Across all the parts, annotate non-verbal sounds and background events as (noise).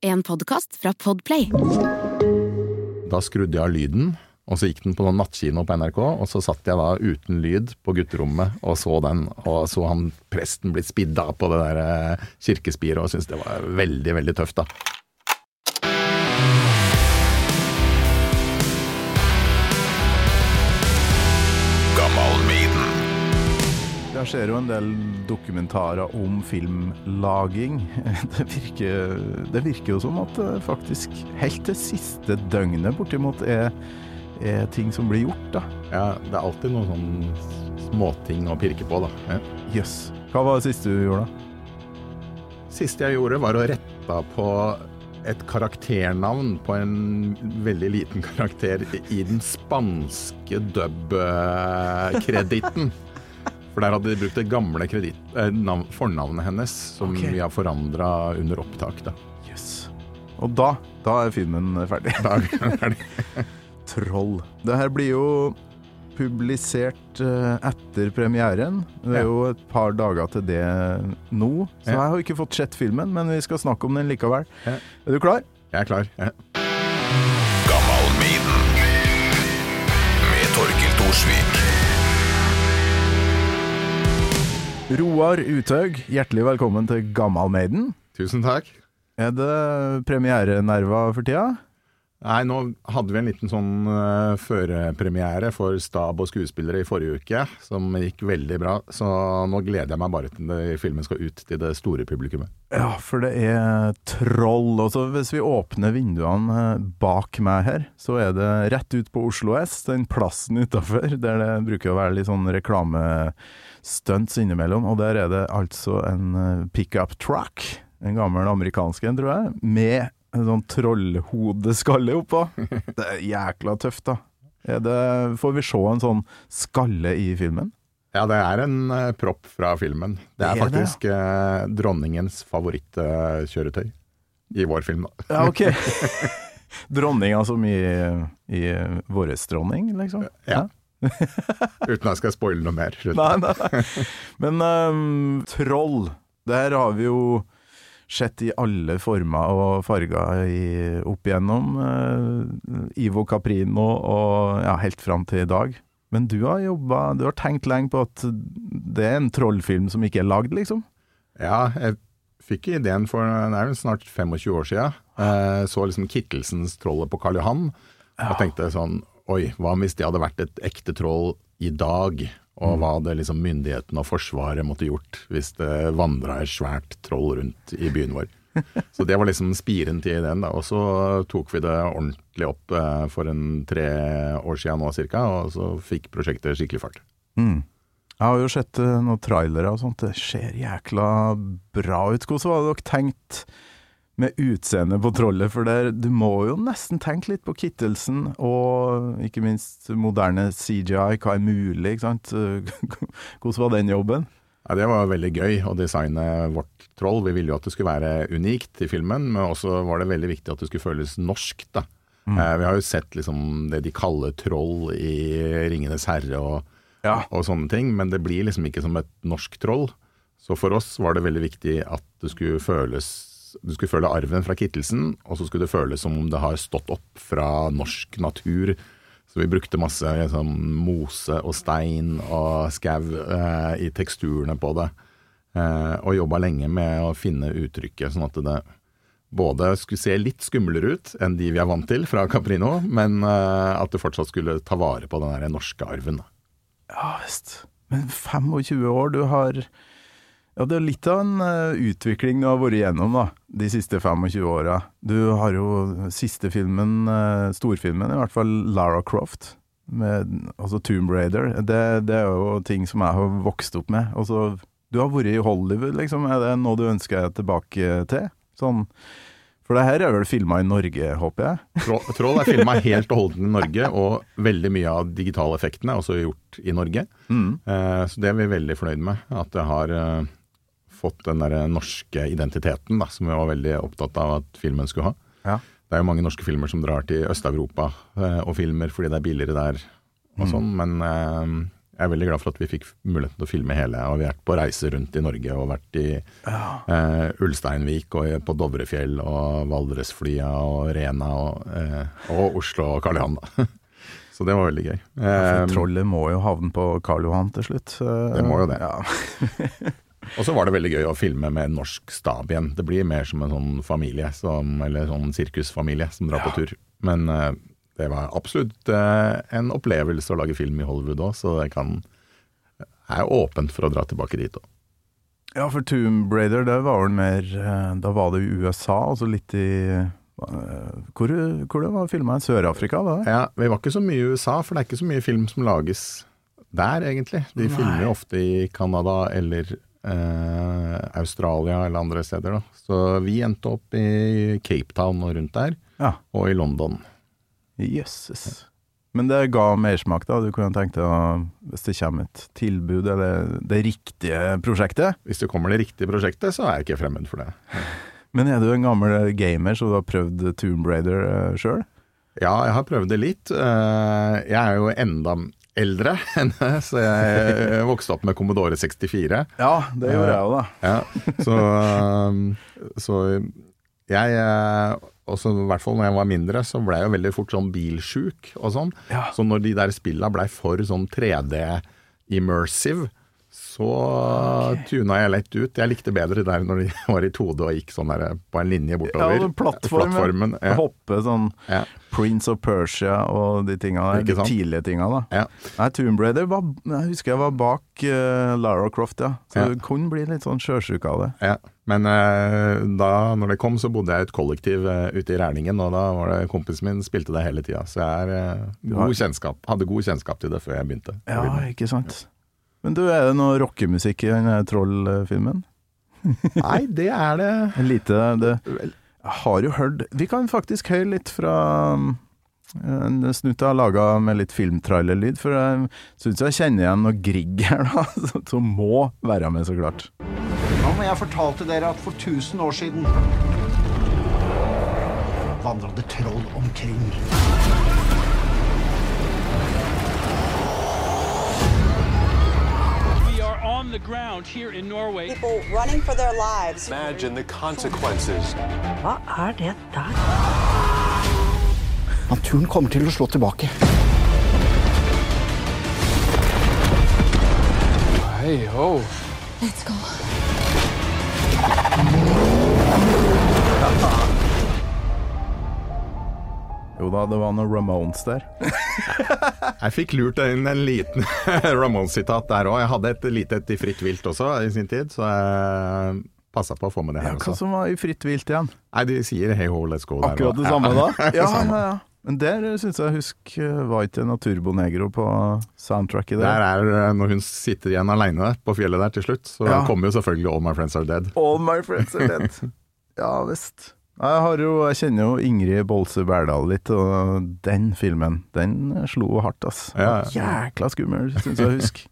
En podkast fra Podplay. Da skrudde jeg av lyden, og så gikk den på noen nattkino på NRK, og så satt jeg da uten lyd på gutterommet og så den, og så han presten blitt spidda på det der eh, kirkespiret, og syntes det var veldig, veldig tøft, da. Jeg ser jo en del dokumentarer om filmlaging. (laughs) Det virker, det virker jo som at det faktisk helt til siste døgnet bortimot er, er ting som blir gjort, da. Ja, det er alltid noen sånne småting å pirke på, da. Ja. Yes. Hva var det siste du gjorde, da? Siste jeg gjorde, var å rette på et karakternavn på en veldig liten karakter i den spanske dub-kreditten. (laughs) For der hadde de brukt det gamle kredit, eh, nav, fornavnet hennes, som okay. vi har forandra under opptak. da. Yes. Og da, da er filmen ferdig. Da er ferdig. (laughs) Troll. Det her blir jo publisert eh, etter premieren. Det er jo et par dager til det nå, så jeg har ikke fått sett filmen, men vi skal snakke om den likevel. Er du klar? Jeg er klar. Ja. Roar Uthaug, hjertelig velkommen til Gammal Maiden. Tusen takk. Er det premierenerver for tida? Nei, nå hadde vi en liten sånn uh, førepremiere for stab og skuespillere i forrige uke, som gikk veldig bra. Så nå gleder jeg meg bare til det, filmen skal ut til det store publikummet. Ja, for det er troll. Også hvis vi åpner vinduene eh, bak meg her, så er det rett ut på Oslo S, den plassen utafor, der det bruker å være litt sånn reklamestunts innimellom. Og der er det altså en eh, pickup truck, en gammel amerikansk en, tror jeg, med en sånn trollhodeskalle oppå. (laughs) Det er jækla tøft, da. Er det, får vi se en sånn skalle i filmen? Ja, det er en uh, propp fra filmen. Det er Det er det, faktisk uh, dronningens favorittkjøretøy i vår film, da. Ja, ok. (laughs) Dronninga som i, i vår dronning, liksom? Ja. (laughs) Uten at jeg skal spoile noe mer. Nei, nei, nei. Men um, troll, der har vi jo sett i alle former og farger i, opp igjennom. Uh, Ivo Caprino og ja, helt fram til i dag. Men du har jobba Du har tenkt lenge på at det er en trollfilm som ikke er lagd, liksom? Ja, jeg fikk ideen for det er vel snart 25 år siden. Eh, så liksom Kittelsens trollet på Karl Johan, og tenkte sånn Oi, hva hvis det hadde vært et ekte troll i dag? Og hva hadde liksom myndighetene og Forsvaret måtte gjort hvis det vandra et svært troll rundt i byen vår? (laughs) Så det var liksom spiren til ideen. da, Og så tok vi det ordentlig opp eh, for en tre år siden nå cirka, og så fikk prosjektet skikkelig fart. Mm. Jeg har jo sett eh, noen trailere og sånt, det ser jækla bra ut. Hvordan var det dere tenkt med utseendet på trollet? For der, du må jo nesten tenke litt på Kittelsen, og ikke minst moderne CGI, hva er mulig, ikke sant? (laughs) Hvordan var den jobben? Ja, Det var veldig gøy å designe vårt troll. Vi ville jo at det skulle være unikt i filmen, men også var det veldig viktig at det skulle føles norsk. da. Eh, vi har jo sett liksom det de kaller troll i 'Ringenes herre' og, Ja. og sånne ting, men det blir liksom ikke som et norsk troll. Så for oss var det veldig viktig at det skulle føles du skulle føle arven fra Kittelsen, og så skulle det føles som om det har stått opp fra norsk natur. Så vi brukte masse liksom, mose og stein og skau eh, i teksturene på det. Eh, og jobba lenge med å finne uttrykket, sånn at det både skulle se litt skumlere ut enn de vi er vant til fra Caprino, men eh, at det fortsatt skulle ta vare på den norske arven. Ja visst. Men 25 år, du har Ja, det er litt av en uh, utvikling du har vært igjennom da, de siste 25 åra. Du har jo siste filmen, uh, storfilmen i hvert fall, Lara Croft. Med, altså Tomb Raider. Det, det er jo ting som jeg har vokst opp med. Altså, du har vært i Hollywood, liksom. Er det noe du ønsker deg tilbake til? Sånn For det her er vel filma i Norge, håper jeg? Troll, er filma helt og holdent i Norge, og veldig mye av digitaleffektene er også gjort i Norge. Eh, så det er vi veldig fornøyd med. At det har eh, fått den der norske identiteten da, som vi var veldig opptatt av at filmen skulle ha. Ja. Det er jo mange norske filmer som drar til Øst-Europa eh, og filmer fordi det er billigere der og sånn, men eh, jeg er veldig glad for at vi fikk muligheten til å filme hele. Og vi har vært på reise rundt i Norge og vært i eh, Ulsteinvik og på Dovrefjell og Valdresflya og Rena og, eh, og Oslo og Karl Johan. da. (laughs) Så det var veldig gøy. For Eh, trollet må jo havne på Karl Johan til slutt. Det må jo det. Ja. (laughs) og så var det veldig gøy å filme med en norsk stab igjen. Det blir mer som en sånn familie, som, eller sånn sirkusfamilie som drar på tur. Men uh, det var absolutt uh, en opplevelse å lage film i Hollywood òg, så jeg kan jeg er åpent for å dra tilbake dit òg. ja, for Tomb Raider, det var vel mer eh, Da var det i USA, altså litt i eh, Hvor, hvor det var filma Sør-Afrika? Ja, vi var ikke så mye i USA, for det er ikke så mye film som lages der, egentlig. De Nei. filmer ofte i Canada eller eh, Australia eller andre steder. Da. Så vi endte opp i Cape Town og rundt der, Ja. og i London. Jøsses. Men det ga mersmak, da. Du kunne tenkt deg, å- hvis det kommer et tilbud eller det riktige prosjektet. Hvis det kommer det riktige prosjektet, så er jeg ikke fremmed for det. Men er du en gammel gamer, så du har prøvd Tomb Raider uh, sjøl? Ja, jeg har prøvd det litt. Eh, Jeg er jo enda eldre (laughs) enn det, så jeg vokste opp med Commodore 64. Ja, det gjorde jeg òg, da. Ja, så, um, så jeg eh, også, I hvert fall når jeg var mindre, så ble jeg jo veldig fort sånn bilsjuk og sånn. Ja. Så når de der spilla blei for sånn 3D-immersive, så tuna jeg lett ut. Jeg likte bedre der når de (laughs) var i 2D og gikk sånn der på en linje bortover. Ja, plattformen. Plattformen, ja. Hoppe sånn Ja. Prince of Persia og de tinga der. De tidlige tinga, da. Ja. Nei, Tomb Raider var Jeg husker jeg var bak uh, Lara Croft, ja. Så Ja. du kunne bli litt sånn sjøsjuk av det. Ja, men uh, da når det kom, så bodde jeg i et kollektiv uh, ute i Rælingen, og da var det kompisen min spilte det hele tida. Så jeg er, god kjennskap, hadde god kjennskap til det før jeg begynte. Ja, ikke sant. Men du, er det noe rockemusikk i den Troll-filmen? Nei, det er det (laughs) lite det, har jo hørt Vi kan faktisk høre litt fra en snutt jeg har laga med litt filmtrailerlyd, for jeg syns jeg kjenner igjen noe Grieg her, da, (laughs) som må være med, så klart. Nå må jeg fortalte dere at for 1000 år siden vandra det troll omkring? On the ground here in Norway. people running for their lives. Imagine the consequences. Hva er det der? Naturen kommer til å slå tilbake. Hey, ho. Let's go. Jo da, det var noe Ramones der. (laughs) Jeg fikk lurt inn en liten (laughs) Ramón-sitat der òg. Jeg hadde et lite et i Fritt vilt også i sin tid, så jeg passa på å få med det Ja, også. hva som var i Fritt vilt igjen? Nei, de sier hei ho, let's go der Akkurat det samme da? (laughs) Ja, Ja, ja. Men der syns jeg husk var ikke noe Turbo Negro på soundtracket Der der. er når hun sitter igjen aleine på fjellet der til slutt, så Ja. kommer jo selvfølgelig All My Friends Are Dead. All my friends are dead. (laughs) ja visst. Jeg, har jo, jeg kjenner jo Ingrid Bolse Berdal litt, og den filmen, den slo hardt, ass. Ja. Jækla skummel, syns jeg å huske.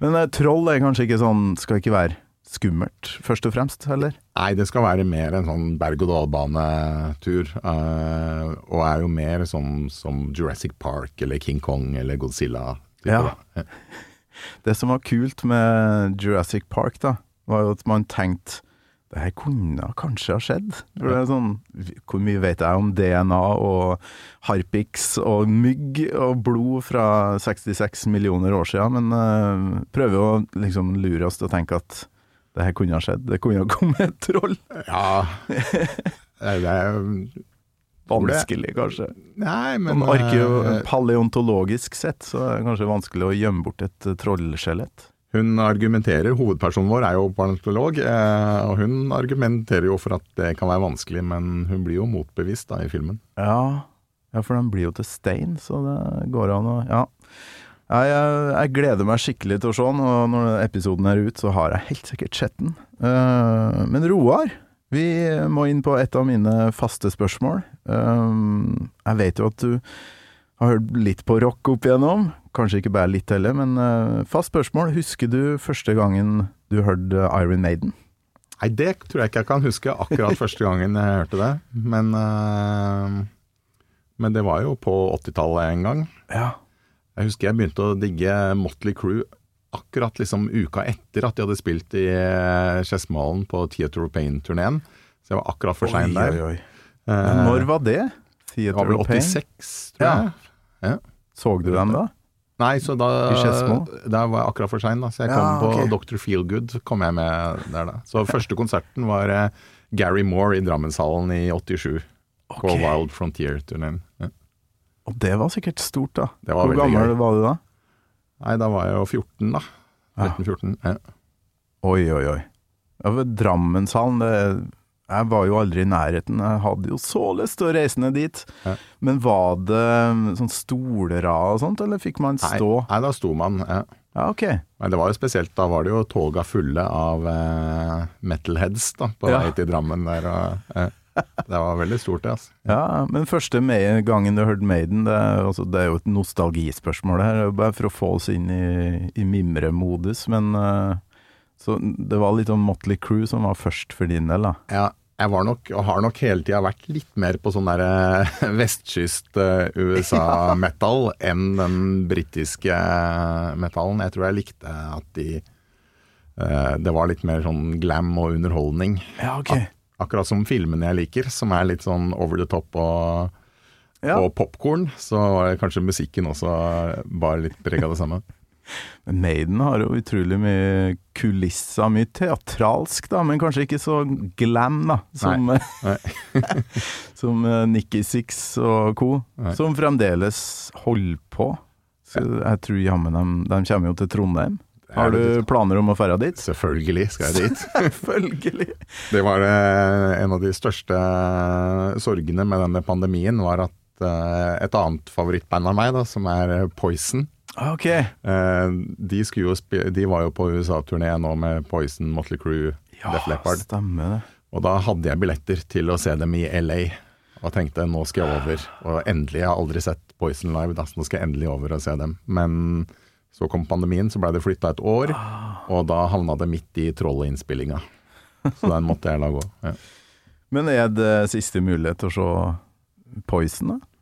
Men eh, troll er kanskje ikke sånn, skal ikke være skummelt, først og fremst, heller? Nei, det skal være mer en sånn berg-og-dal-bane-tur. Uh, og er jo mer som, som Jurassic Park eller King Kong eller Godzilla. Ja. Det som var kult med Jurassic Park, da, var jo at man tenkte det her kunne kanskje ha skjedd. For det er sånn, Hvor mye vet jeg om DNA og harpiks og mygg og blod fra 66 millioner år siden, men uh, prøver å liksom lure oss til å tenke at det her kunne ha skjedd. Det kunne ha kommet et troll. Ja Det er Vanskelig, kanskje. Nei, men Men arkeo, eh, sett så er det kanskje vanskelig å gjemme bort et trollskjelett. Hun argumenterer, hovedpersonen vår er jo paleontolog, eh, og hun argumenterer jo for at det kan være vanskelig, men hun blir jo motbevist da i filmen. Ja, ja, for den blir jo til stein, så det går an å Ja. Jeg, jeg, gleder meg skikkelig til å se den, og når episoden er ut, så har jeg helt sikkert sett den. Eh, men Roar, vi må inn på et av mine faste spørsmål. Eh, jeg vet jo at du har hørt litt på rock opp igjennom. Kanskje ikke bare litt heller, men uh, fast spørsmål. Husker du første gangen du hørte Iron Maiden? Nei, det tror jeg ikke jeg kan huske akkurat (laughs) første gangen jeg hørte det, men uh, Men det var jo på 80-tallet en gang. Ja. Jeg husker jeg begynte å digge Motley Crew akkurat liksom uka etter at de hadde spilt i eh, Skedsmalen på Theatre of Pain-turneen. Så jeg var akkurat for sein der. Oi, oi, når var det? det var vel Theater of Pain? 86, tror Ja. Jeg. Så du dem da? Nei, så da, Der var jeg akkurat for sein, da. Så jeg Ja, kom på okay. Dr. Feelgood, kom jeg med der da. Så første konserten var eh, Gary Moore i Drammenshallen i 87. På Wild Frontier-turneen. Ja. Og det var sikkert stort, da. Det var Hvor gammel gøy. var du da? Nei, da var jeg jo 14, da. Ja. 13-14. Ja. Oi, oi, oi. Ja, Drammenshallen, det Jeg var jo aldri i nærheten. Jeg hadde jo så lyst til å reise ned dit. Ja. Men var det sånn stolrad og sånt, eller fikk man stå? nei, da sto man. Ja. Ja, ok. Men det var jo spesielt, da var det jo toga fulle av eh, metalheads da, på Ja. vei til Drammen der. Og, eh, det var veldig stort, det. altså. Ja, men første gangen du hørte Maiden, det er, altså, det er jo et nostalgispørsmål her, er bare for å få oss inn i, i mimremodus, men eh, så det var litt om Motley Crew som var først for din del, da. Ja, jeg var nok, og har nok hele tida vært litt mer på sånn der eh, (laughs) vestkyst eh, (laughs) USA-metal enn den britiske eh, metallen. Jeg tror jeg likte at de Det var litt mer sånn glam og underholdning. Ja, ok. Akkurat som filmene jeg liker, som er litt sånn over the top og, Ja. og popkorn, så var kanskje musikken også bare litt preg av det samme. Men Maiden har jo utrolig mye kulisser, mye teatralsk, da, men kanskje ikke så glam, da, som, Nei. (laughs) som eh, Nikki Six og co., Nei. som fremdeles holder på. Så jeg tror jammen de, de kommer jo til Trondheim. Har du planer om å dra dit? Selvfølgelig skal jeg dit. (laughs) Selvfølgelig. Det var eh, en av de største sorgene med denne pandemien, var at eh, et annet favorittband av meg, da, som er eh, Poison, Ok. eh, de, jo de var jo på USA-turné nå med Poison, Motley Crue, Def Leppard. stemmer. Og da hadde jeg billetter til å se dem i LA, og tenkte nå skal jeg over. Og endelig, jeg har aldri sett Poison live, da, så nå skal jeg endelig over og se dem. Men så kom pandemien, så blei det flytta et år, og da havna det midt i Trollet-innspillinga. Så den måtte jeg la gå. Ja. (laughs) Men er det siste mulighet til å se Poison, da?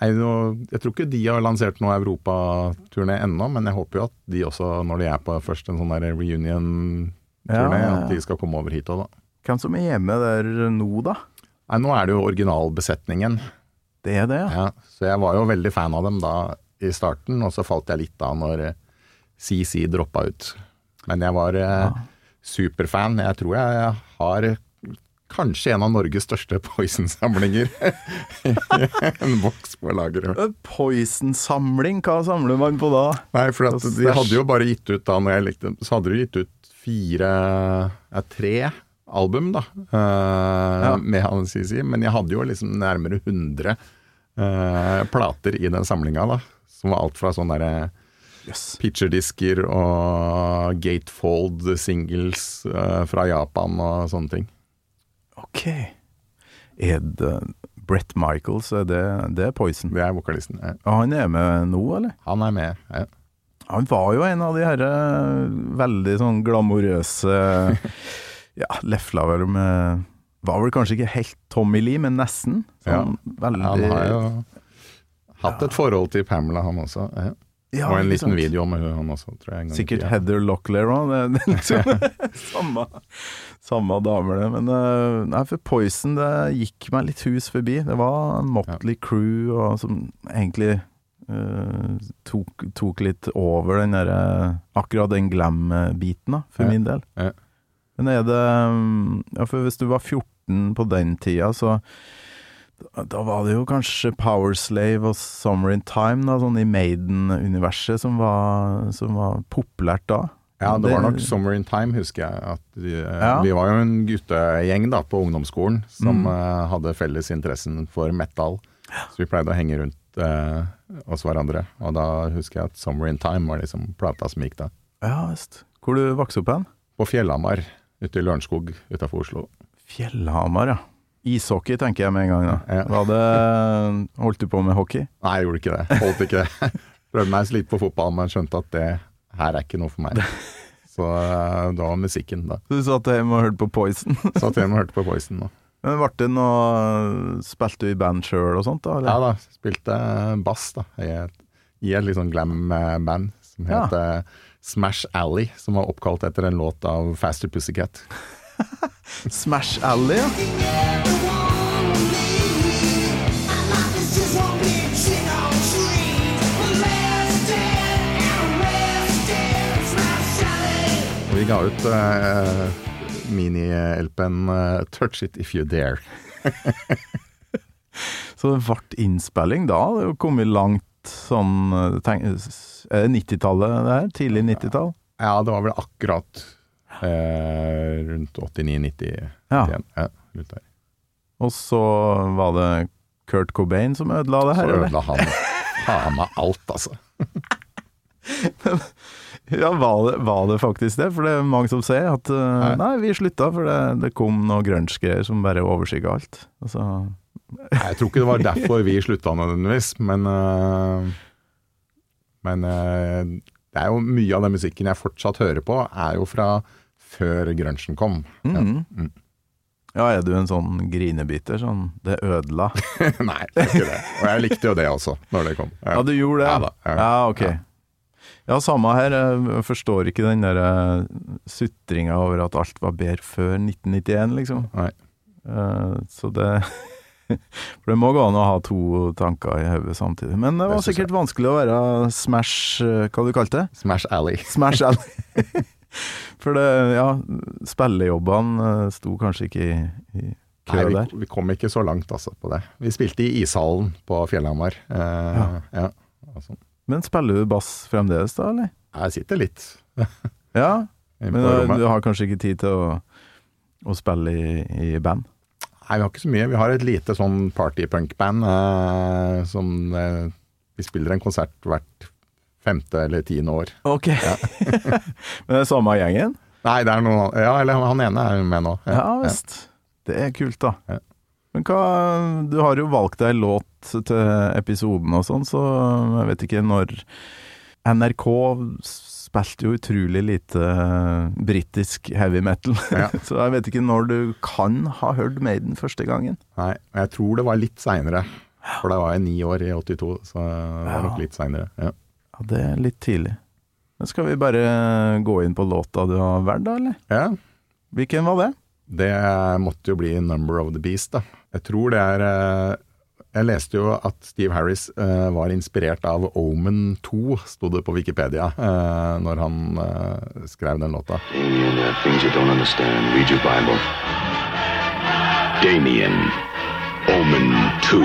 Nå, jeg tror ikke de har lansert noe europaturné ennå, men jeg håper jo at de også, når de er på først en sånn reunion-turné, Ja, at de skal komme over hit òg, da. Hvem som er hjemme der nå, da? Nei, nå er det jo originalbesetningen. Det er det, ja. Ja, så jeg var jo veldig fan av dem da i starten, og så falt jeg litt av når eh, CC droppa ut. Men jeg var ja. superfan. Jeg tror jeg har kanskje en av Norges største Poison-samlinger. (laughs) en boks på lageret. Poison-samling, hva samler man på da? Nei, for de hadde jo bare gitt ut da når jeg likte dem, så hadde de gitt ut fire ja, tre album, da, eh, med han CC. Men jeg hadde jo liksom nærmere 100 uh, plater i den samlinga, da. Som var alt fra sånne derre Yes. pitcherdisker og gatefold singles uh, fra Japan og sånne ting. Ok. Er det Brett Michaels, er det, det er Poison? Det er vokalisten. Ja. Og han er med nå, eller? Han er med. Ja. Han var jo en av de herre veldig sånn glamorøse (laughs) Ja, lefla vel med Var vel kanskje ikke helt Tommy Lee, men nesten. Sånn veldig Han har jo hatt et forhold til Pamela, han også. Ja. Ja, og en liten sant? video med hun han også, tror jeg. Sikkert tida. Heather Locklear òg. Liksom (laughs) samme, samme damer, det. Men eh, nei, for Poison det gikk meg litt hus forbi. Det var Motley Crew og, som egentlig uh, tok, tok litt over den derre Akkurat den glam-biten, da, for Ja, min del. ja. Men er det mm, Ja, for hvis du var 14 på den tida, så da- var det jo kanskje Powerslave og Summer in Time, da, sånn i Maiden-universet, som, var- som var populært da. Ja, det var nok Summer in Time, husker jeg. Vi, eh, Ja. vi var jo en guttegjeng da på ungdomsskolen som Mm. eh, hadde felles interessen for metal. Så vi pleide å henge rundt eh, oss hverandre. Og da husker jeg at Summer in Time var liksom plata som gikk da. Ja visst. Hvor du vokste opp hen? På Fjellhamar ute i Lørenskog utafor Oslo. Fjellhamar, ja. Ishockey tenker jeg med en gang. da. Ja. Det, Holdt du på med hockey? Nei, jeg gjorde ikke det. Holdt ikke det. (laughs) Prøvde meg litt på fotball, men skjønte at det her er ikke noe for meg. Så eh, det var musikken, da. Så du satt hjemme og hørte på Poison? (laughs) Satt hjemme og hørte på Poison. Da. Men ble det noe Spilte du i band sjøl og sånt, da? Eller? Ja da, spilte bass da, i et i et litt sånn glam-band som het ja. Smash Alley, som var oppkalt etter en låt av Faster Pussycat. (laughs) Smash Alley, ja. Vi ga ut uh, mini-LP-en uh, Touch It If You Dare. (laughs) Så det ble innspilling da? Det har kommet langt sånn eh, Er det 90-tallet det her? Tidlig 90-tall? Ja, det var vel akkurat eh, rundt 89-90. Ja. Ja, rundt der. Og så var det Kurt Cobain som ødela det her, eller? ødela han faen meg alt, altså. (laughs) Ja, var det, var det faktisk det? For det er mange som sier at uh, nei, vi slutta, for det, det kom noe grunge-greier som bare overskygga alt. Altså, Jeg tror ikke det var (laughs) derfor vi slutta nødvendigvis, men uh, Men uh, det er jo mye av den musikken jeg fortsatt hører på, er jo fra før grunchen kom. mm. Mm. Ja, er du en sånn grinebiter? Sånn det ødela? (laughs) Nei, det er ikke det. Og jeg likte jo det også, når det kom. Ja, du gjorde det? Ja ja. Ja, ok. Ja, samme her. Jeg forstår ikke den der eh, sutringa over at alt var bedre før 1991, liksom. Nei. Eh, Så det (laughs) For det må gå an å ha to tanker i hodet samtidig. Men det var Det sikkert vanskelig å være Smash eh, Hva du kalte det? Smash Alley. Smash Alley. (laughs) For det, ja, spillejobbene eh, sto kanskje ikke i, i kø Nei, der. vi, vi kom ikke så langt altså på det. Vi spilte i ishallen på Fjellhamar. Eh, ja. ja altså. Men spiller du bass fremdeles, da, eller? Jeg sitter litt (laughs) Ja, men du, du har kanskje ikke tid til å, å spille i, i band? Nei, vi har ikke så mye. Vi har et lite sånn partypunk-band eh, som eh, Vi spiller en konsert hvert femte eller tiende år. Ok. (laughs) men det er samme gjengen? Nei, det er noen Ja, eller han ene er med nå. Ja visst. Det er kult, da. Ja. Men hva Du har jo valgt deg låt til episoden og sånn, så jeg vet ikke når NRK spilte jo utrolig lite britisk heavy metal, Ja. (laughs) så jeg vet ikke når du kan ha hørt Maiden første gangen. Nei, jeg tror det var litt seinere. For da var jeg ni år i 82, så det var nok litt seinere. Ja. Ja, det er litt tidlig. Men skal vi bare gå inn på låta du har valgt, da, eller? ja. Hvilken var det? Det måtte jo bli 'Number of the Beast', da. Jeg tror det er eh, Jeg leste jo at Steve Harris eh, var inspirert av Omen 2, sto det på Wikipedia, eh, når han eh, skrev den låta. Damien, there are things you don't understand. Read your Bible. Damien, Omen 2.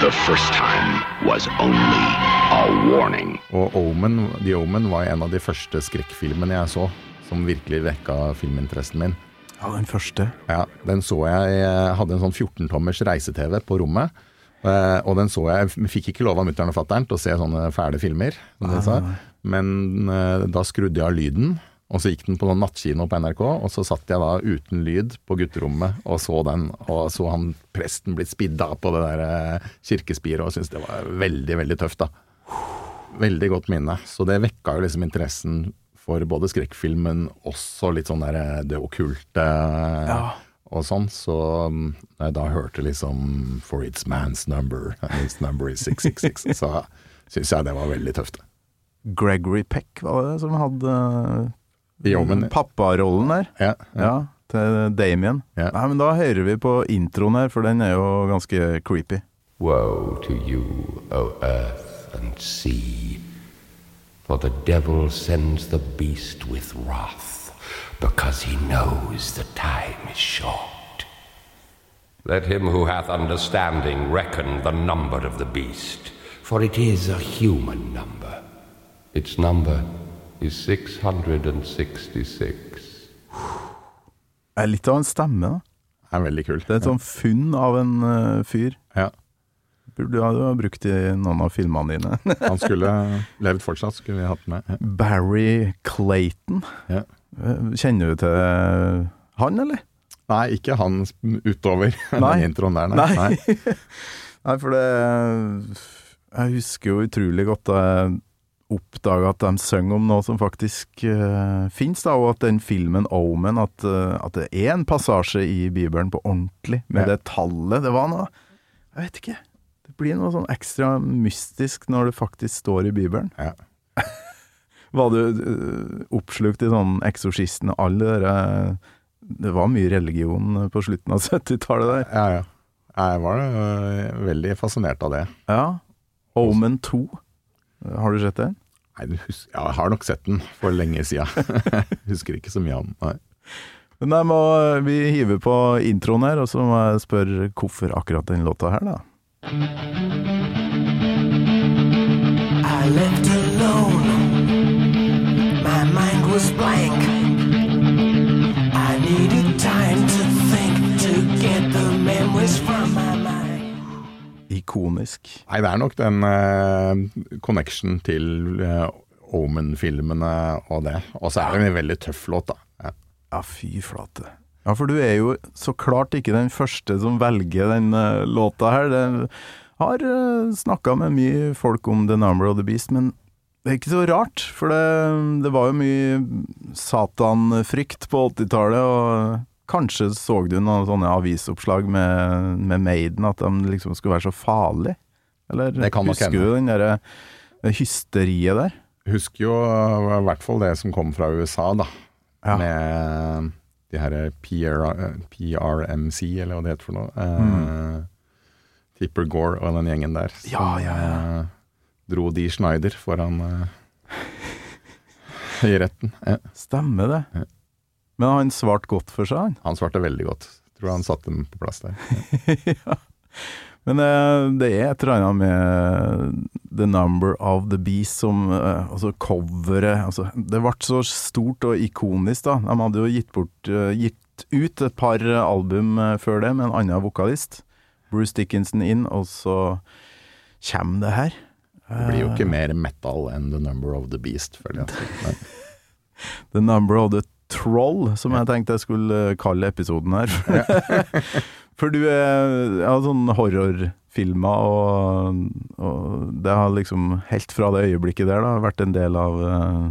The first time was only. Og Omen, The Omen var en av de første skrekkfilmene jeg så, som virkelig vekka filminteressen min. Ja, den første. Ja, den så jeg Jeg hadde en sånn 14-tommers reise-TV på rommet. eh, Og den så jeg Vi fikk ikke lov av mutter'n og fatter'n til å se sånne fæle filmer, som de sa. Men eh, da skrudde jeg av lyden, og så gikk den på noen nattkino på NRK. Og så satt jeg da uten lyd på gutterommet og så den, og så han presten blitt spidda på det der eh, kirkespiret, og syntes det var veldig, veldig tøft, da. Veldig godt minne. Så det vekka jo liksom interessen for både skrekkfilmen, også litt sånn der eh, det okkulte og sånn. Så mm, jeg da hørte liksom For it's man's number, (laughs) and its number is 666, så syns jeg det var veldig tøft. Gregory Peck var det som hadde jo, men, papparollen der. Ja, ja. Ja, til Damien. Ja. Nei, men da hører vi på introen her, for den er jo ganske creepy. Woe to you, O earth and see. for the devil sends the beast with wrath, because he knows the time is short. Let him who hath understanding reckon the number of the beast, for it is a human number. Its number is 666. Det er litt av en stemme, da. Det er veldig kult. Det er et sånn funn av en eh, fyr. Ja. Burde du ha brukt i noen av filmene dine. (laughs) Han skulle levd fortsatt, skulle vi hatt med. Ja. Barry Clayton. Ja. Eh, Kjenner du til han, eller? Nei, ikke han utover (laughs) Nei. den introen der, nei. Nei. (laughs) nei. For det Jeg husker jo utrolig godt da jeg oppdaga at de synger om noe som faktisk uh, fins, da, og at den filmen Omen at, uh, at det er en passasje i Bibelen på ordentlig, med Ja. det tallet. Det var noe Jeg vet ikke. Det blir noe sånn ekstra mystisk når det faktisk står i Bibelen. Ja. (laughs) Var du øh, oppslukt i sånn Eksorsisten og alle dere Det var mye religion på slutten av (laughs) 70-tallet der. Ja, ja. Jeg var øh, veldig fascinert av det. Ja. Omen 2. Har du sett den? Nei, du hus- ja, jeg har nok sett den for lenge sida. (laughs) Husker ikke så mye av den. Nei. Men jeg må, vi hiver på introen her, og så må jeg spørre hvorfor akkurat den låta her, da. I left alone. My mind was blank. I needed time to think to get the memories from my mind. Ikonisk. Nei, det er nok den uh, connection til uh, Omen-filmene og det. Og så er det en veldig tøff låt, da. Ja. Ja, fy flate. Ja, for du er jo så klart ikke den første som velger den uh, låta her. Det har uh, snakka med mye folk om The Number of the Beast, men det er ikke så rart. For det, det var jo mye satanfrykt på 80-tallet, og kanskje så du noen sånne avisoppslag med, med Maiden, at de liksom skulle være så farlige? Eller Det kan nok husker du den derre hysteriet der? Husker jo i hvert fall det som kom fra USA, da. Ja. Med de her PR, eh, PRMC, eller hva det heter for noe. Eh, Tipper Gore og den gjengen der. Som Mm. Ja, ja, ja. eh, dro Dee Schneider foran eh, (laughs) i retten. Ja. Stemmer det. Ja. Men han svarte godt for seg, han. Han svarte veldig godt. Tror han satte dem på plass der. (laughs) ja. Men eh, det er et eller annet med The Number of the Beast som eh, Altså coveret altså, Det ble så stort og ikonisk, da. De hadde jo gitt, bort, eh, gitt ut et par album eh, før det med en annen vokalist. Bruce Dickinson inn, og så kommer det her. Det blir jo ikke mer metal enn The Number of the Beast, føler jeg. (laughs) The Number of the Troll, som jeg tenkte jeg skulle eh, kalle episoden her. (laughs) For du er ja, sånn horrorfilmer, og, og det har liksom helt fra det øyeblikket der da, vært en del av eh,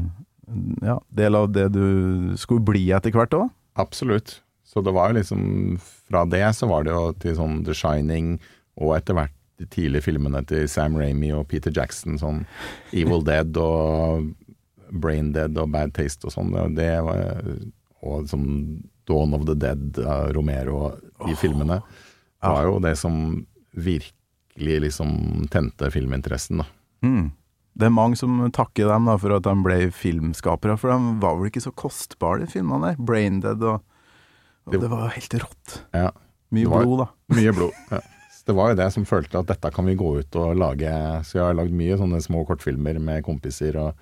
Ja, del av det du skulle bli etter hvert òg. Absolutt. Så det var jo liksom Fra det så var det jo til sånn The Shining, og etter hvert de tidlige filmene til Sam Ramy og Peter Jackson, sånn Evil (laughs) Dead og Brain Dead og Bad Taste og sånn. og Det var, og sånn Dawn of the Dead av Romero de de filmene. Var jo det som virkelig liksom tente filminteressen, da. Mm. Det er mange som takker dem da for at de ble filmskapere, for de var vel ikke så kostbare, de filmene der. Braindead og, og Det- var helt rått. Ja. Mye var- blod, da. (laughs) Mye blod. Ja. Det var jo det som følte at dette kan vi gå ut og lage. Så jeg har lagd mye sånne små kortfilmer med kompiser. og.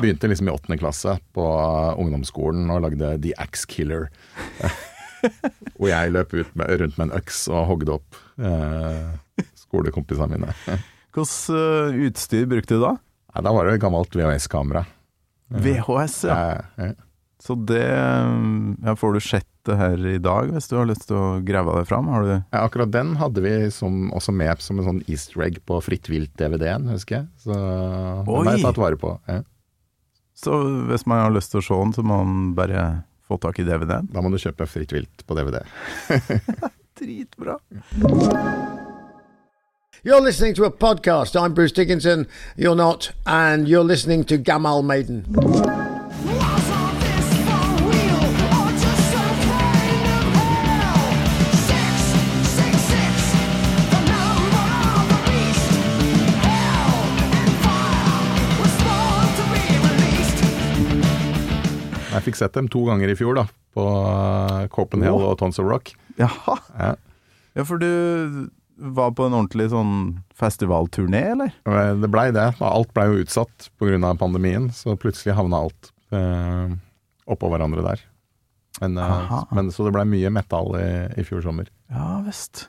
Begynte liksom i åttende klasse på ungdomsskolen og lagde The Axe Killer. (laughs) Hvor jeg løp ut med, rundt med en øks og hogde opp eh, skolekompisene mine. (laughs) Hvilket eh, utstyr brukte du da? Nei, da var det et gammelt VHS-kamera. VHS, ja. Ja. Så det ja, Får du sett det her i dag, hvis du har lyst til å grave det fram? Har du Ja, akkurat den hadde vi som, også med som en sånn easter egg på Fritt vilt-DVD-en, husker jeg. Så den har jeg tatt vare på. Ja. Så hvis man har lyst til å se den, så må man bare få tak i DVD-en? (laughs) Da må du kjøpe Fritt vilt på DVD. (laughs) Dritbra. You're listening to a podcast. I'm Bruce Dickinson. You're not, and you're listening to Gamal Maiden. Fikk sett dem to ganger i fjor, da. På eh, Copenhagen oh. og Tons of Rock. Jaha. Ja. Ja, for du var på en ordentlig sånn festivalturné, eller? Det blei det. Alt blei jo utsatt pga. pandemien, så plutselig havna alt eh, oppå hverandre der. Men, eh, men Så det blei mye metal i, i fjor sommer. Ja visst.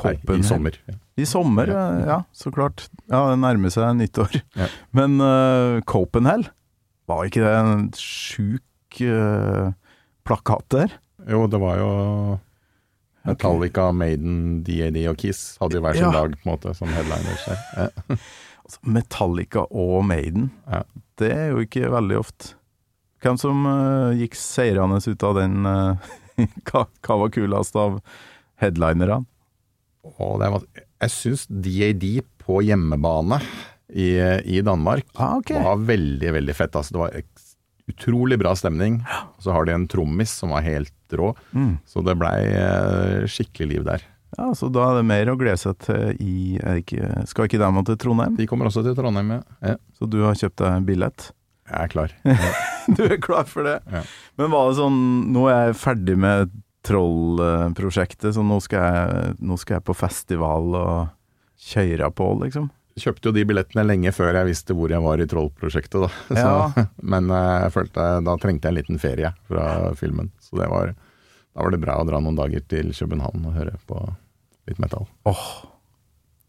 Nei, i sommer. Ja. I sommer, ja. Ja. ja, så klart. Ja, det nærmer seg nyttår. Ja. Men uh, Copenhagen, var ikke det en sjuk eh, plakat? Jo, det var jo Metallica, Maiden, DAD og Kiss hadde jo hver sin Ja. dag på en måte som headliners. Ja. (laughs) Altså, Metallica og Maiden, Ja. det er jo ikke veldig ofte. Hvem som uh, gikk seirende ut av den (laughs) Uh, hva, hva var kulest av headlinerne? Oh, det var, Jeg syns DAD på hjemmebane i, i Danmark Ah, okay. var veldig, veldig fett. Altså, det var eks- utrolig bra stemning. Og så har de en trommis som var helt rå, Mm. så det blei eh, skikkelig liv der. Ja, så da er det mer å glede seg til i ikke, Skal ikke de til Trondheim? De kommer også til Trondheim, ja. ja. Så du har kjøpt deg billett? Jeg er klar. (laughs) du er klar for det? Ja. Men var det sånn Nå er jeg ferdig med Troll-prosjektet, så nå skal, jeg, nå skal jeg på festival og kjøre på, liksom? Kjøpte jo de billettene lenge før jeg visste hvor jeg var i Troll-prosjektet, da. (laughs) Så, Ja. (laughs) Men eh, jeg følte da trengte jeg en liten ferie fra filmen. Så det var, da var det bra å dra noen dager til København og høre på litt metal. Oh.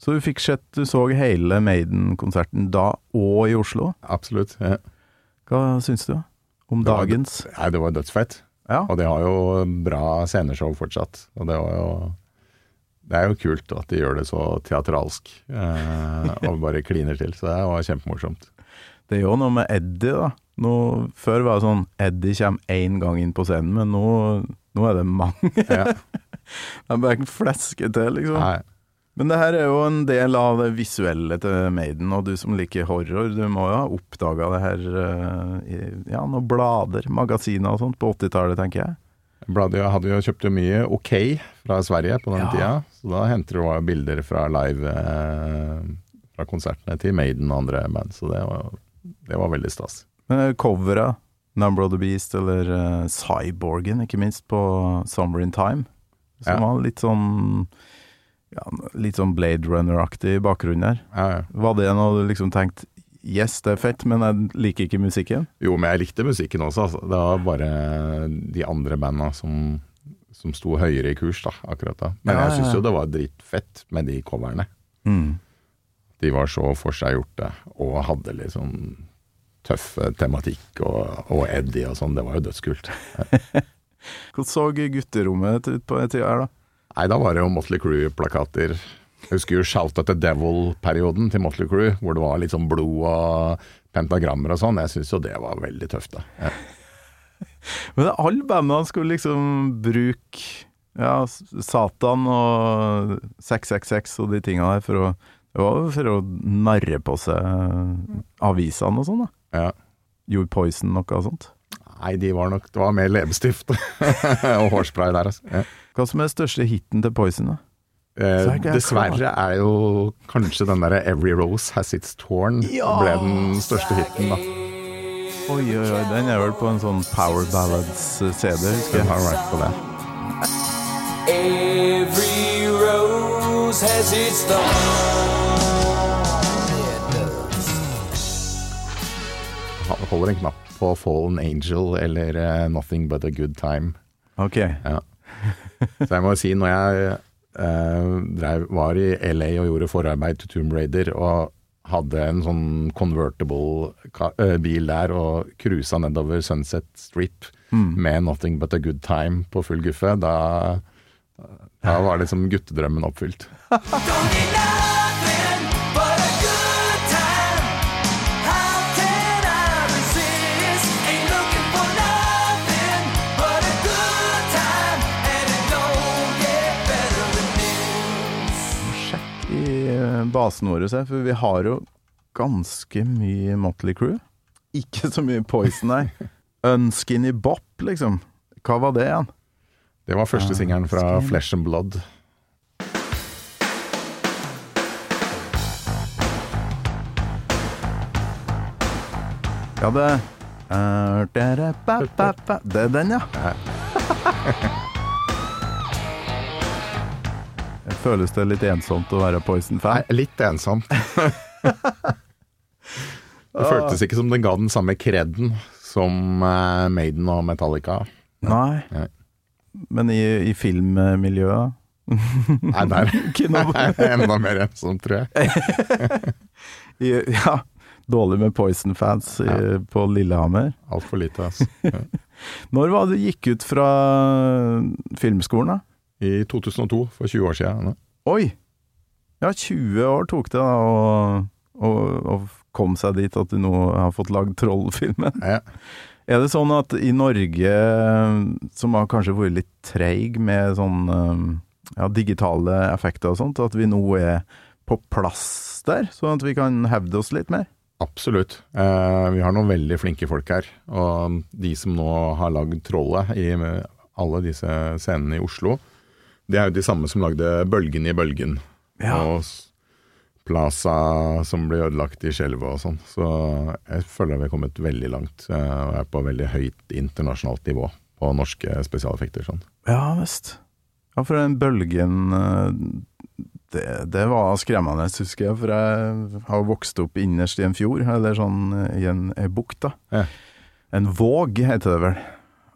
Så du fikk sett Du så hele Maiden-konserten da og i Oslo? Absolutt. Ja. Hva syns du om Det var- dagens? Nei, det var dødsfett. Ja. Og de har jo bra sceneshow fortsatt. Og det var jo Det er jo kult at de gjør det så teatralsk. Eh, og bare kliner til. Så det var kjempemorsomt. Det jo noe med Eddie, da. Nå, før var det sånn Eddie kommer én gang inn på scenen, men nå, nå er det mange. Ja. (laughs) er bare en fleske til, liksom. Nei, Men det her er jo en del av det visuelle til Maiden, og du som liker horror, du må jo ha oppdaga det her eh, i ja, noen blader, magasiner og sånt på 80-tallet, tenker jeg. Bladet hadde jo kjøpt jo mye OK fra Sverige på den Ja. tida, så da henter du bilder fra live eh, fra konsertene til Maiden og andre band, så det var, det var veldig stas. Men coveret, Number of the Beast eller uh, Cyborgen, ikke minst, på Summer in Time, som Ja. var litt sånn ja, litt sånn Blade Runner-aktig i bakgrunnen der. Ja, ja. Var det noe du liksom tenkte Yes, det er fett, men jeg liker ikke musikken? Jo, men jeg likte musikken også. Altså. Det var bare de andre banda som, som sto høyere i kurs da, akkurat da. Men Ja, jeg syns jo det var dritfett med de coverne. Mm. De var så forseggjorte og hadde litt sånn tøff tematikk og, og Eddie og sånn. Det var jo dødskult. (laughs) Hvordan så gutterommet ut på den tida her, da? Nei, da var det jo Motley Crue-plakater. Jeg husker jo Shout at the Devil-perioden til Motley Crue, hvor det var litt sånn blod og pentagrammer og sånn. Jeg syns jo det var veldig tøft, da. Ja. (laughs) Men alle bandene skulle liksom bruke ja, Satan og 666 og de tinga der for å Det var for å narre på seg avisene og sånn, da. Ja. Gjorde Poison noe sånt? Nei, de var nok Det var mer leppestift (laughs) og hårspray der, altså. Ja. Hva som er den største hiten til Poison, da? Eh, er dessverre er jo kanskje den derre 'Every Rose Has Its Torn' Ja! ble den største hiten, da. Oi, oi, oi, den er vel på en sånn Power Ballads-CD, husker Den jeg. har vært på det. Every rose has its thorn. Holder en knapp på 'Fallen Angel' eller eh, 'Nothing But A Good Time'. Ok. Ja. Så jeg må si, når jeg eh, drev, var i LA og gjorde forarbeid til Tomb Raider, og hadde en sånn convertible ka- eh, bil der og cruisa nedover Sunset Strip med 'Nothing But A Good Time' på full guffe, da, da var liksom guttedrømmen oppfylt. (laughs) basen vår, se, for vi har jo ganske mye Motley Crew. Ikke så mye Poison, nei. (laughs) Unskinny Bop, liksom. Hva var det igjen? Det var første singelen fra Flesh and Blood. Ja, det eh. Det er den, ja. (laughs) Føles det litt ensomt å være Poison-fan? Litt ensomt. (laughs) det føltes ikke som den ga den samme kreden som eh, Maiden og Metallica. Nei. Nei. Men i, i filmmiljøet? Nei, der (laughs) (laughs) er enda mer ensomt, tror jeg. I, ja, dårlig med Poison-fans ja. på Lillehammer. Altfor lite, altså. Ja. Når var det du gikk ut fra filmskolen, da? I 2002, for 20 år siden. Oi! Ja, 20 år tok det da å, å, å komme seg dit at du nå har fått lagd Trollfilmen. Ja. Er det sånn at i Norge, som har kanskje vært litt treig med sånn um, ja, digitale effekter og sånt, at vi nå er på plass der, sånn at vi kan hevde oss litt mer? Absolutt. Eh, vi har noen veldig flinke folk her. Og de som nå har lagd Trollet i alle disse scenene i Oslo, de er jo de samme som lagde Bølgen i bølgen. Ja. Og Plaza som ble ødelagt i skjelvet og sånn. Så jeg føler vi har kommet veldig langt. eh, Og er på veldig høyt internasjonalt nivå på norske spesialeffekter. Sånn. Ja visst. Ja, for den bølgen eh, det, det var skremmende, husker jeg. For jeg har vokst opp innerst i en fjord, eller sånn i en, en bukt, da. Ja. En våg, heter det vel.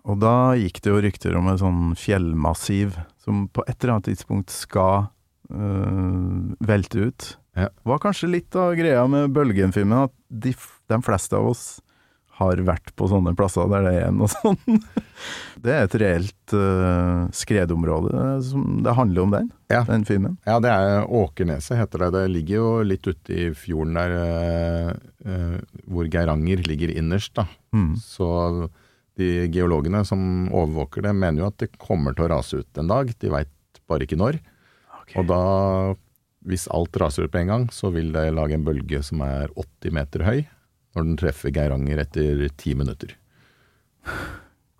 Og da gikk det jo rykter om et sånn fjellmassiv som på et eller annet tidspunkt skal øh, velte ut. Ja. Var kanskje litt av greia med Bølgen-filmen, at de, de fleste av oss har vært på sånne plasser der det er noe sånn. (laughs) Det er et reelt øh, skredområde som det handler om den, Ja. den filmen. Ja, det er Åkerneset heter det. Det ligger jo litt ute i fjorden der eh, hvor Geiranger ligger innerst, da. Mm. Så de geologene som overvåker det, mener jo at det kommer til å rase ut en dag. De veit bare ikke når. Og da, hvis alt raser ut på en gang, så vil det lage en bølge som er 80 meter høy, når den treffer Geiranger etter ti minutter.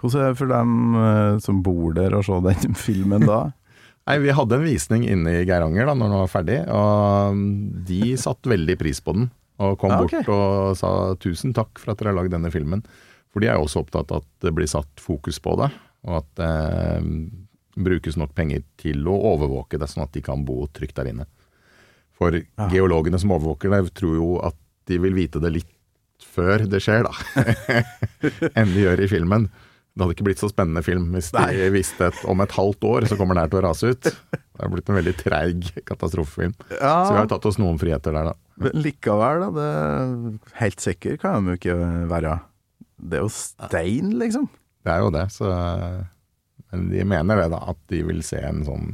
Hvordan er det for dem øh, som bor der og så den (laughs) filmen da? (laughs) Nei, Vi hadde en visning inne i Geiranger da når den var ferdig, og de satte veldig pris på den. Og kom Ja, okay. bort og sa tusen takk for at dere har lagd denne filmen. For de er jo også opptatt av at det blir satt fokus på det, og at det eh, brukes nok penger til å overvåke det, sånn at de kan bo trygt der inne. For geologene som overvåker det, tror jo at de vil vite det litt før det skjer, da. (laughs) Enn de gjør i filmen. Det hadde ikke blitt så spennende film hvis de Nei. visste at om et halvt år så kommer den her til å rase ut. Det har blitt en veldig treig katastrofefilm. Ja. Så vi har tatt oss noen friheter der, da. Men likevel, da. Det, helt sikker kan de jo ikke være. Det er jo stein, liksom. Det er jo det, så Men de mener det, da. At de vil se en sånn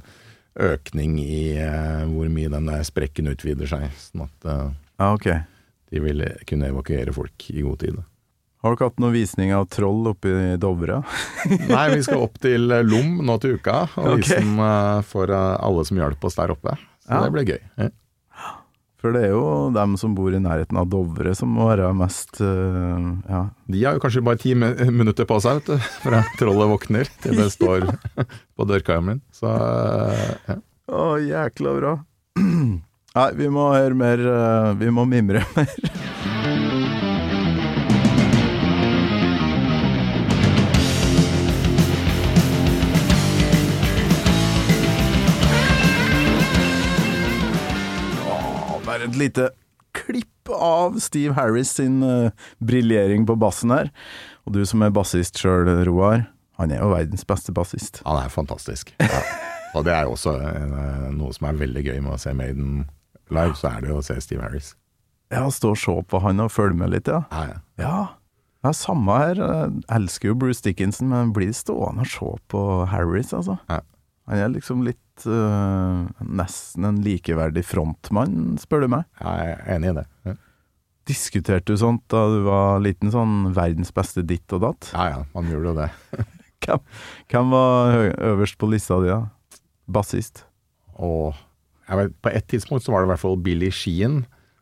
økning i eh, hvor mye den der sprekken utvider seg. Sånn at eh, ah, okay. de vil kunne evakuere folk i god tid. Har dere hatt noen visning av troll oppe i Dovre? (laughs) Nei, vi skal opp til eh, Lom nå til uka, og okay. vise dem eh, for eh, alle som hjalp oss der oppe. Så Ja. det blir gøy. For det er jo dem som bor i nærheten av Dovre som må være mest uh, ja. De har jo kanskje bare ti mi- minutter på seg, vet du, fra trollet våkner til det står (laughs) på dørkarmen. Så uh, ja. Å, jækla bra. (clears throat) Nei, vi må høre mer Uh, Vi må mimre mer. (laughs) bare et lite klipp av Steve Harris sin uh, briljering på bassen her. Og du som er bassist sjøl, Roar. Han er jo verdens beste bassist. Han er fantastisk. Ja. Og det er jo også eh, noe som er veldig gøy med å se Maiden live, så er det jo å se Steve Harris. Ja, stå og se på han og følge med litt, ja. Ja, ja. Ja, er samme her. Jeg elsker jo Bruce Dickinson, men blir stående og se på Harris, altså. Ja. Han er liksom litt øh, Nesten en likeverdig frontmann, spør du meg. Jeg er enig i det. Ja, Diskuterte du sånt da du var liten, sånn verdens beste ditt og datt? ja, ja man gjorde jo det. (laughs) Hvem, hvem var øverst på lista di, da? Bassist? Og vet, på et tidspunkt så var det i hvert fall Billy Sheehan,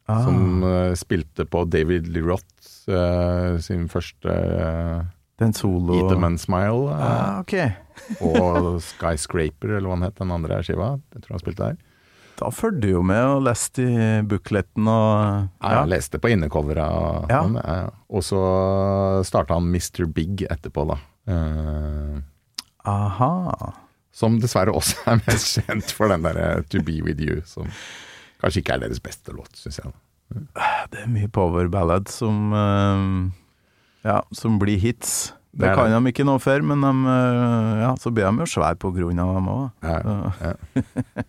Ah. som uh, spilte på David Lee Roth eh, sin første uh, Den solo Eat a Man Smile. Ah, ok. Og Skyscraper, eller hva han het, den andre skiva. Jeg tror han spilte der. Da fulgte du jo med og leste i bukletten og Ja, jeg leste på innecovera. Og, Ja. ja, ja. og så starta han Mr. Big etterpå, da. Uh, Aha. som dessverre også er mest kjent for den derre To Be With You, som kanskje ikke er deres beste låt, syns jeg. Det er mye power ballad som eh, Ja, som blir hits. Det, Det kan de ikke noe for, men de, eh, ja, så blir de jo svære på grunn av dem òg. Ja, ja. (laughs)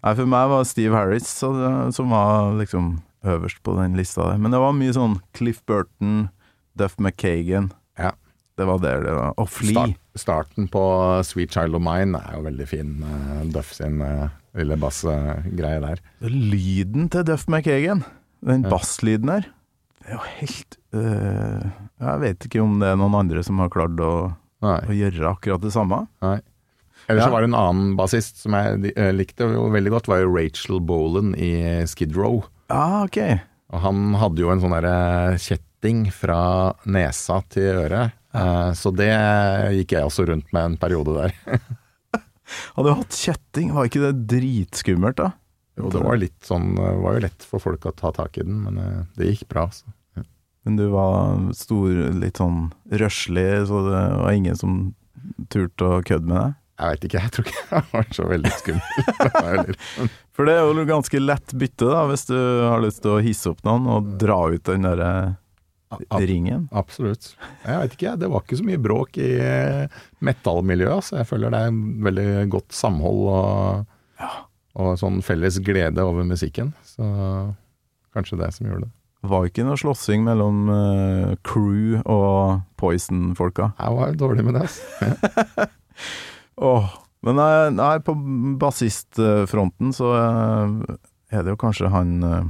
Nei, for meg var Steve Harris det, som var liksom øverst på den lista der. Men det var mye sånn Cliff Burton, Duff McKagan. Ja. Det var der det var. Og Flea. Start, starten på Sweet Child of Mine er jo veldig fin. eh, Duff sin eh, lille bassgreie der. Lyden til Duff McKagan, den basslyden der, det er jo helt Jeg vet ikke om det er noen andre som har klart å, å gjøre akkurat det samme. Nei. Ellers Ja. så var det en annen bassist som jeg eh, likte veldig godt, var jo Rachel Bolan i Skid Row. Ah, ok. Og han hadde jo en sånn derre kjetting fra nesa til øret, ja. så det gikk jeg også rundt med en periode der. (laughs) Hadde jo hatt kjetting, var ikke det dritskummelt, da? Jo, det var litt sånn, var jo lett for folk å ta tak i den, men eh, det gikk bra. Så. Men du var stor, litt sånn røslig, så det var ingen som turte å kødde med deg? Jeg veit ikke, jeg tror ikke jeg var så veldig skummel. (laughs) Litt- For det er jo ganske lett bytte, da, hvis du har lyst til å hisse opp noen og dra ut den derre ringen. Absolutt. Jeg veit ikke, det var ikke så mye bråk i eh, metallmiljøet. Så jeg føler det er veldig godt samhold og, og sånn felles glede over musikken. Så kanskje det som gjorde det. Var ikke noe slåssing mellom uh, crew og Poison-folka? Jeg var dårlig med det, altså. (laughs) oh, men nei, nei, på bassistfronten så uh, er det jo kanskje han uh,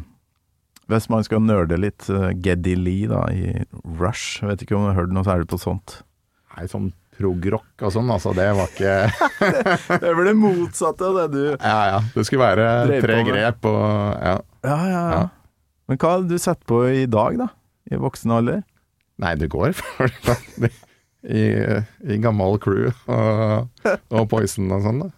Hvis man skal nerde litt, Geddy Lee da, i Rush. Jeg vet ikke om du har hørt noe særlig på sånt? Nei, sånn prog-rock og sånn, altså det var ikke (laughs) Det er vel det motsatte av det du Ja ja, det skulle være tre grep og ja. Ja, ja, ja. Men hva hadde du sett på i dag, da? I voksen alder? Nei, det går for I, i gammel crew og, og Poison og sånn, da.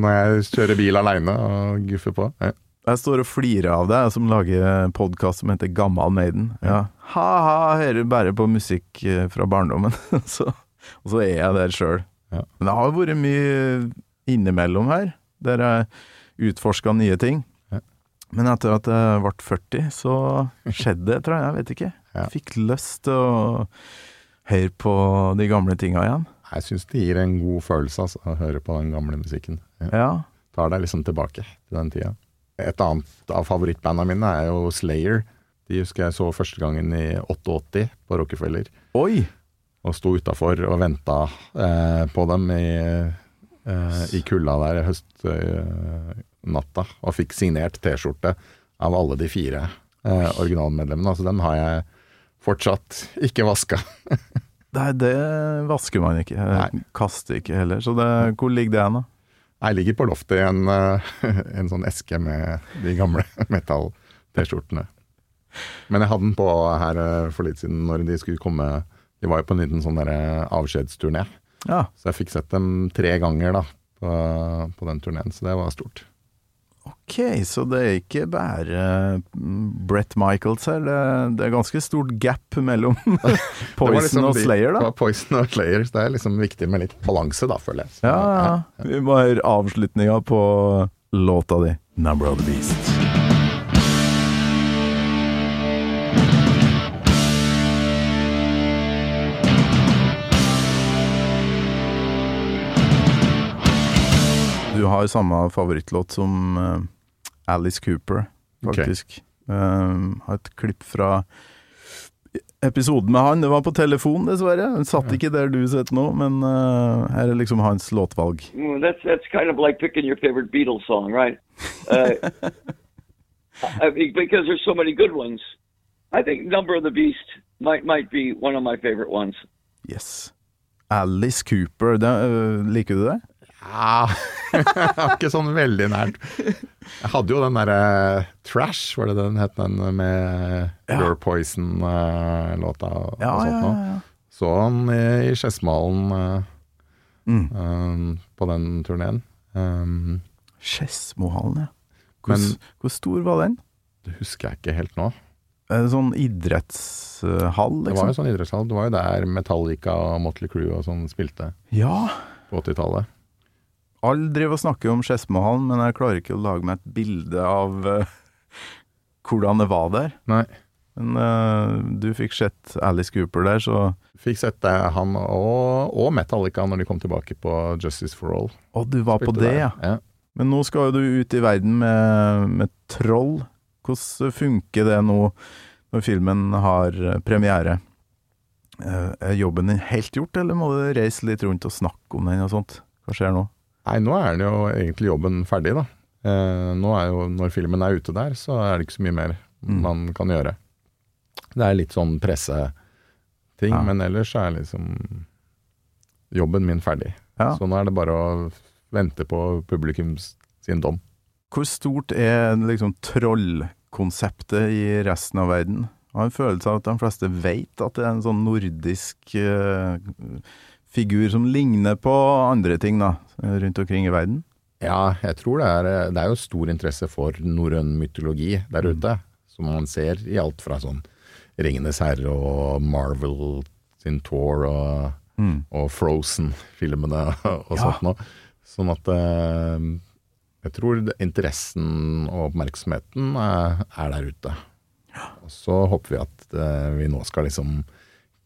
Når jeg kjører bil aleine og guffer på. Ja. Jeg står og flirer av deg, som lager podkast som heter Gammal Maiden. Ja. Ha-ha, hører bare på musikk eh, fra barndommen. (laughs) så, og så er jeg der sjøl. Ja. Men det har vært mye innimellom her, der jeg utforska nye ting. Men etter at jeg ble 40, så skjedde det, tror jeg. Jeg vet ikke. Jeg fikk lyst til å høre på de gamle tinga igjen. Jeg syns det gir en god følelse altså, å høre på den gamle musikken. Ja. Ja. Tar deg liksom tilbake til den tida. Et annet av favorittbanda mine er jo Slayer. De husker jeg så første gangen i 88 på Rockefeller. Oi! Og sto utafor og venta eh, på dem i, eh, i kulda der høstnatta. og fikk signert T-skjorte av alle de fire eh, originalmedlemmene. Så den har jeg fortsatt ikke vaska. (laughs) Nei, det vasker man ikke. Nei. Kaster ikke heller. Så det, hvor ligger det hen, da? Jeg ligger på loftet i en, eh, (laughs) en sånn eske med de gamle (laughs) metall-T-skjortene. Men jeg hadde den på her eh, for litt siden når de skulle komme De var jo på en liten sånn avskjedsturné. Ja. Så jeg fikk sett dem tre ganger da på, på den turneen, så det var stort. Ok, så det er ikke bare mm, Brett Michaels her. Det, det er ganske stort gap mellom (laughs) (laughs) Poison liksom og Slayer, da. Poison og Slayer, det er liksom viktig med litt balanse, da, føler jeg. Så, Ja, ja. Vi må høre avslutninga på låta di, 'Number of the Beast'. Du har samme favorittlåt som eh, Alice Cooper, faktisk. Um, har et klipp fra episoden med han. Det var på telefon, dessverre. Den satt ikke der du sitter nå, men uh, her er liksom hans låtvalg. Mm, that's that's kind of like picking your favorite Beatles song, right? Uh, (laughs) I mean, because there's so many good ones. I think Number of the Beast might might be one of my favorite ones. Yes. Alice Cooper, det, uh, liker du det? Ja, (laughs) ikke sånn veldig nært. Jeg hadde jo den derre Trash, var det den het, den med Your Poison-låta og, Ja, sånt ja, noe. ja, ja. Så han i, Skedsmalen eh, Mm. um, på den turneen. Um, Skedsmohallen, ja. Hvor, Men- hvor stor var den? det husker jeg ikke helt nå. Sånn idrettshall, Det var liksom? jo sånn idrettshall. Det var jo der Metallica og Motley Crue og sånn spilte Ja. på 80-tallet. Alle driver og snakker om Skedsmohallen, men jeg klarer ikke å lage meg et bilde av uh, hvordan det var der. Nei. Men uh, du fikk sett Alice Cooper der, så Fikk sett uh, han og, og Metallica når de kom tilbake på Justice for All. Å, du var på det, ja. ja. Men nå skal jo du ut i verden med, med troll. Hvordan funker det nå når filmen har premiere? Er jobben din helt gjort, eller må du reise litt rundt og snakke om den og sånt? Hva skjer nå? Nei, nå er den jo egentlig jobben ferdig, da. Eh, nå er jo, når filmen er ute der, så er det ikke så mye mer Mm. man kan gjøre. Det er litt sånn presseting, Ja. men ellers er liksom jobben min ferdig. Ja. Så nå er det bare å vente på publikums sin dom. Hvor stort er liksom trollkonseptet i resten av verden? Jeg har en følelse av at de fleste vet at det er en sånn nordisk uh, figur som ligner på andre ting da, rundt omkring i verden. Ja, jeg tror det er, det er jo stor interesse for norrøn mytologi der ute. Som man ser i alt fra sånn Ringenes herre og Marvel sin Tour og, mm. og Frozen-filmene (laughs) og ja. sånt noe. Sånn at uh, jeg tror interessen og oppmerksomheten er, er der ute. Og så håper vi at vi nå skal liksom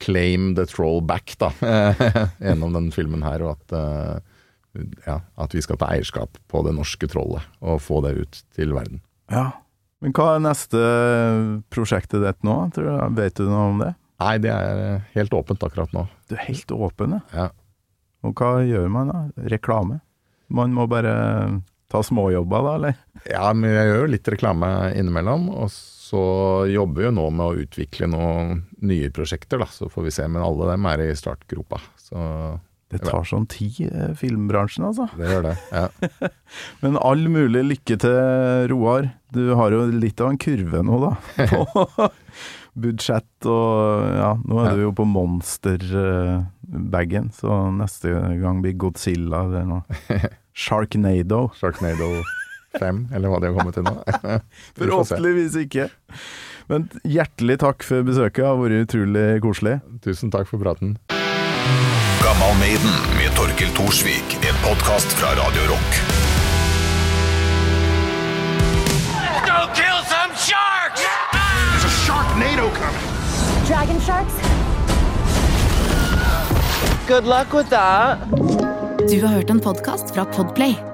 claim the troll back, da, (laughs) gjennom den filmen her, og at, uh, ja, at vi skal ta eierskap på det norske trollet og få det ut til verden. Ja, men hva er neste prosjektet ditt nå? Vet du noe om det? Nei, det er helt åpent akkurat nå. Du er helt åpen, ja. Og hva gjør man da? Reklame? Man må bare ta småjobber da, eller? Ja, men jeg gjør jo litt reklame innimellom. Og så jobber vi jo nå med å utvikle noen nye prosjekter, da. Så får vi se. Men alle dem er i startgropa. Så det tar sånn tid, eh, filmbransjen altså. Det gjør det, ja. (laughs) Men all mulig lykke til, Roar. Du har jo litt av en kurve nå, da. (laughs) På (laughs) budsjett og Ja, nå er ja. du jo på monster-bagen, så neste gang blir Godzilla eller noe. Sharknado. Sharknado 5, eller hva de har kommet til nå. (laughs) Forhåpentligvis ikke. Men hjertelig takk for besøket, det har vært utrolig koselig. Tusen takk for praten. Gammal Maiden med Torkil Thorsvik, en podkast fra Radio Rock. Go kill some sharks! There's a Sharknado coming. Dragon sharks? Good luck with that. Du har hørt en podkast fra Podplay.